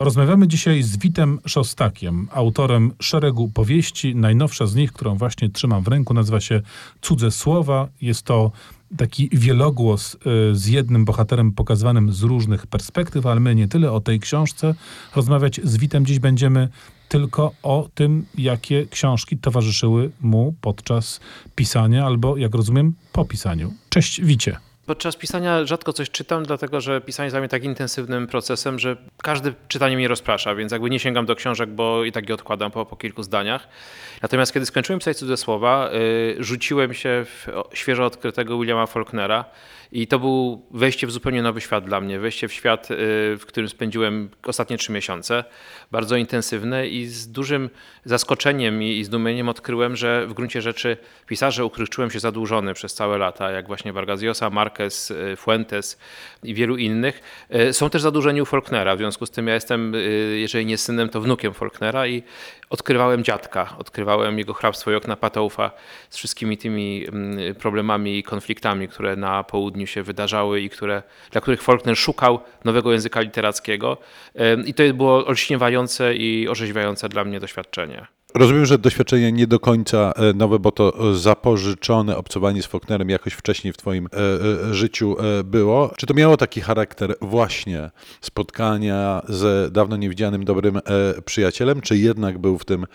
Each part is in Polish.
Rozmawiamy dzisiaj z Witem Szostakiem, autorem szeregu powieści. Najnowsza z nich, którą właśnie trzymam w ręku, nazywa się Cudze Słowa. Jest to taki wielogłos y, z jednym bohaterem pokazywanym z różnych perspektyw, ale my nie tyle o tej książce. Rozmawiać z Witem dziś będziemy tylko o tym, jakie książki towarzyszyły mu podczas pisania albo, jak rozumiem, po pisaniu. Cześć, Wicie. Podczas pisania rzadko coś czytam, dlatego że pisanie jest dla mnie tak intensywnym procesem, że każde czytanie mnie rozprasza, więc jakby nie sięgam do książek, bo i tak je odkładam po, po kilku zdaniach. Natomiast kiedy skończyłem pisać cudze słowa, yy, rzuciłem się w świeżo odkrytego Williama Faulknera i to był wejście w zupełnie nowy świat dla mnie. Wejście w świat, yy, w którym spędziłem ostatnie trzy miesiące, bardzo intensywne i z dużym zaskoczeniem i, zdumieniem odkryłem, że w gruncie rzeczy pisarze, u których czułem się zadłużony przez całe lata, jak właśnie Vargas Llosa, Marquez, y, Fuentes i wielu innych, y, są też zadłużeni u Faulknera. W związku z tym ja jestem, y, jeżeli nie synem, to wnukiem Faulknera i odkrywałem dziadka, odkrywałem jego hrabstwo i okna Patoufa z wszystkimi tymi mm, problemami i konfliktami, które na południu się wydarzały i które, dla których Faulkner szukał nowego języka literackiego. I to było olśniewające i orzeźwiające dla mnie doświadczenie. Rozumiem, że doświadczenie nie do końca e, nowe, bo to zapożyczone obcowanie z Faulknerem jakoś wcześniej w Twoim e, e, życiu było. Czy to miało taki charakter właśnie spotkania z dawno niewidzianym dobrym przyjacielem, czy jednak był w tym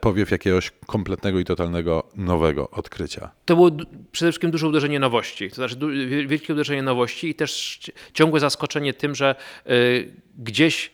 powiew jakiegoś kompletnego i totalnego nowego odkrycia? To było przede wszystkim duże uderzenie nowości, to znaczy wielkie uderzenie nowości i też ciągłe zaskoczenie tym, że gdzieś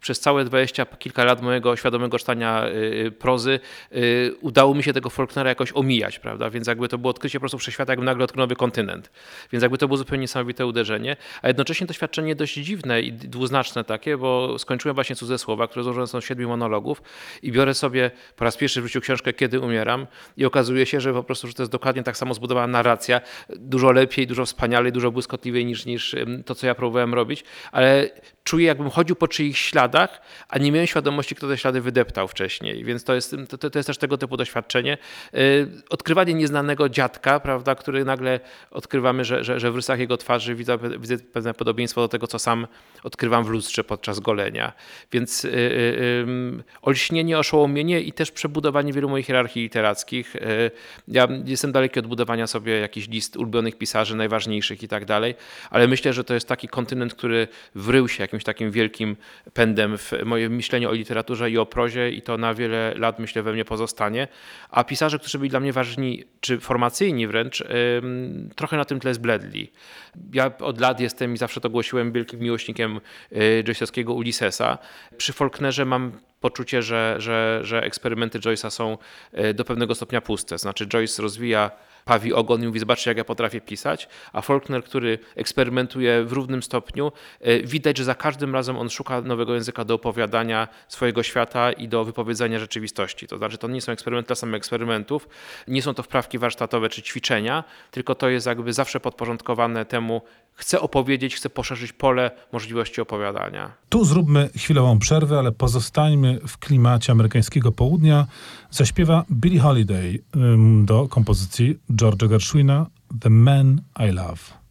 przez całe dwadzieścia kilka lat mojego świadomego czytania y, prozy y, udało mi się tego Faulknera jakoś omijać, prawda? Więc jakby to było odkrycie po prostu wszechświata, jakby nagle odkrył nowy kontynent. Więc jakby to było zupełnie niesamowite uderzenie, a jednocześnie doświadczenie dość dziwne i dwuznaczne takie, bo skończyłem właśnie cudze słowa, które złożone są z siedmiu monologów i biorę sobie po raz pierwszy w życiu książkę Kiedy umieram i okazuje się, że po prostu że to jest dokładnie tak samo zbudowana narracja, dużo lepiej, dużo wspanialej, dużo błyskotliwiej niż, niż to, co ja próbowałem robić, ale czuję, jakbym chodził po czyichś śladach, a nie miałem świadomości, kto te ślady wydeptał wcześniej. Więc to jest, to, to jest też tego typu doświadczenie. Y, odkrywanie nieznanego dziadka, prawda, który nagle odkrywamy, że, że, że w rysach jego twarzy widzę, widzę pewne podobieństwo do tego, co sam odkrywam w lustrze podczas golenia. Więc yy, yy, olśnienie, oszołomienie i też przebudowanie wielu moich hierarchii literackich. Ja jestem daleki od budowania sobie jakichś list ulubionych pisarzy, najważniejszych i tak dalej, ale myślę, że to jest taki kontynent, który wrył się jakimś takim wielkim pędem w moje myślenie o literaturze i o prozie i to na wiele lat myślę we mnie pozostanie. A pisarze, którzy byli dla mnie ważni, czy formacyjni wręcz, trochę na tym tle zbledli. Ja od lat jestem i zawsze to głosiłem wielkim miłośnikiem y, Joyce'owskiego Ulyssesa. Przy Faulknerze mam poczucie, że, że, że eksperymenty Joyce'a są y, do pewnego stopnia puste. Znaczy Joyce rozwija pawi ogon i mówi, zobaczcie jak ja potrafię pisać, a Faulkner, który eksperymentuje w równym stopniu, e, widać, że za każdym razem on szuka nowego języka do opowiadania swojego świata i do wypowiedzenia rzeczywistości. To znaczy, to nie są eksperymenty dla samych eksperymentów, nie są to wprawki warsztatowe czy ćwiczenia, tylko to jest jakby zawsze podporządkowane temu, chcę opowiedzieć, chcę poszerzyć pole możliwości opowiadania. Tu zróbmy chwilową przerwę, ale pozostańmy w klimacie amerykańskiego południa. Zaśpiewa Billie Holiday do kompozycji George'a Gershwina The Man I Love.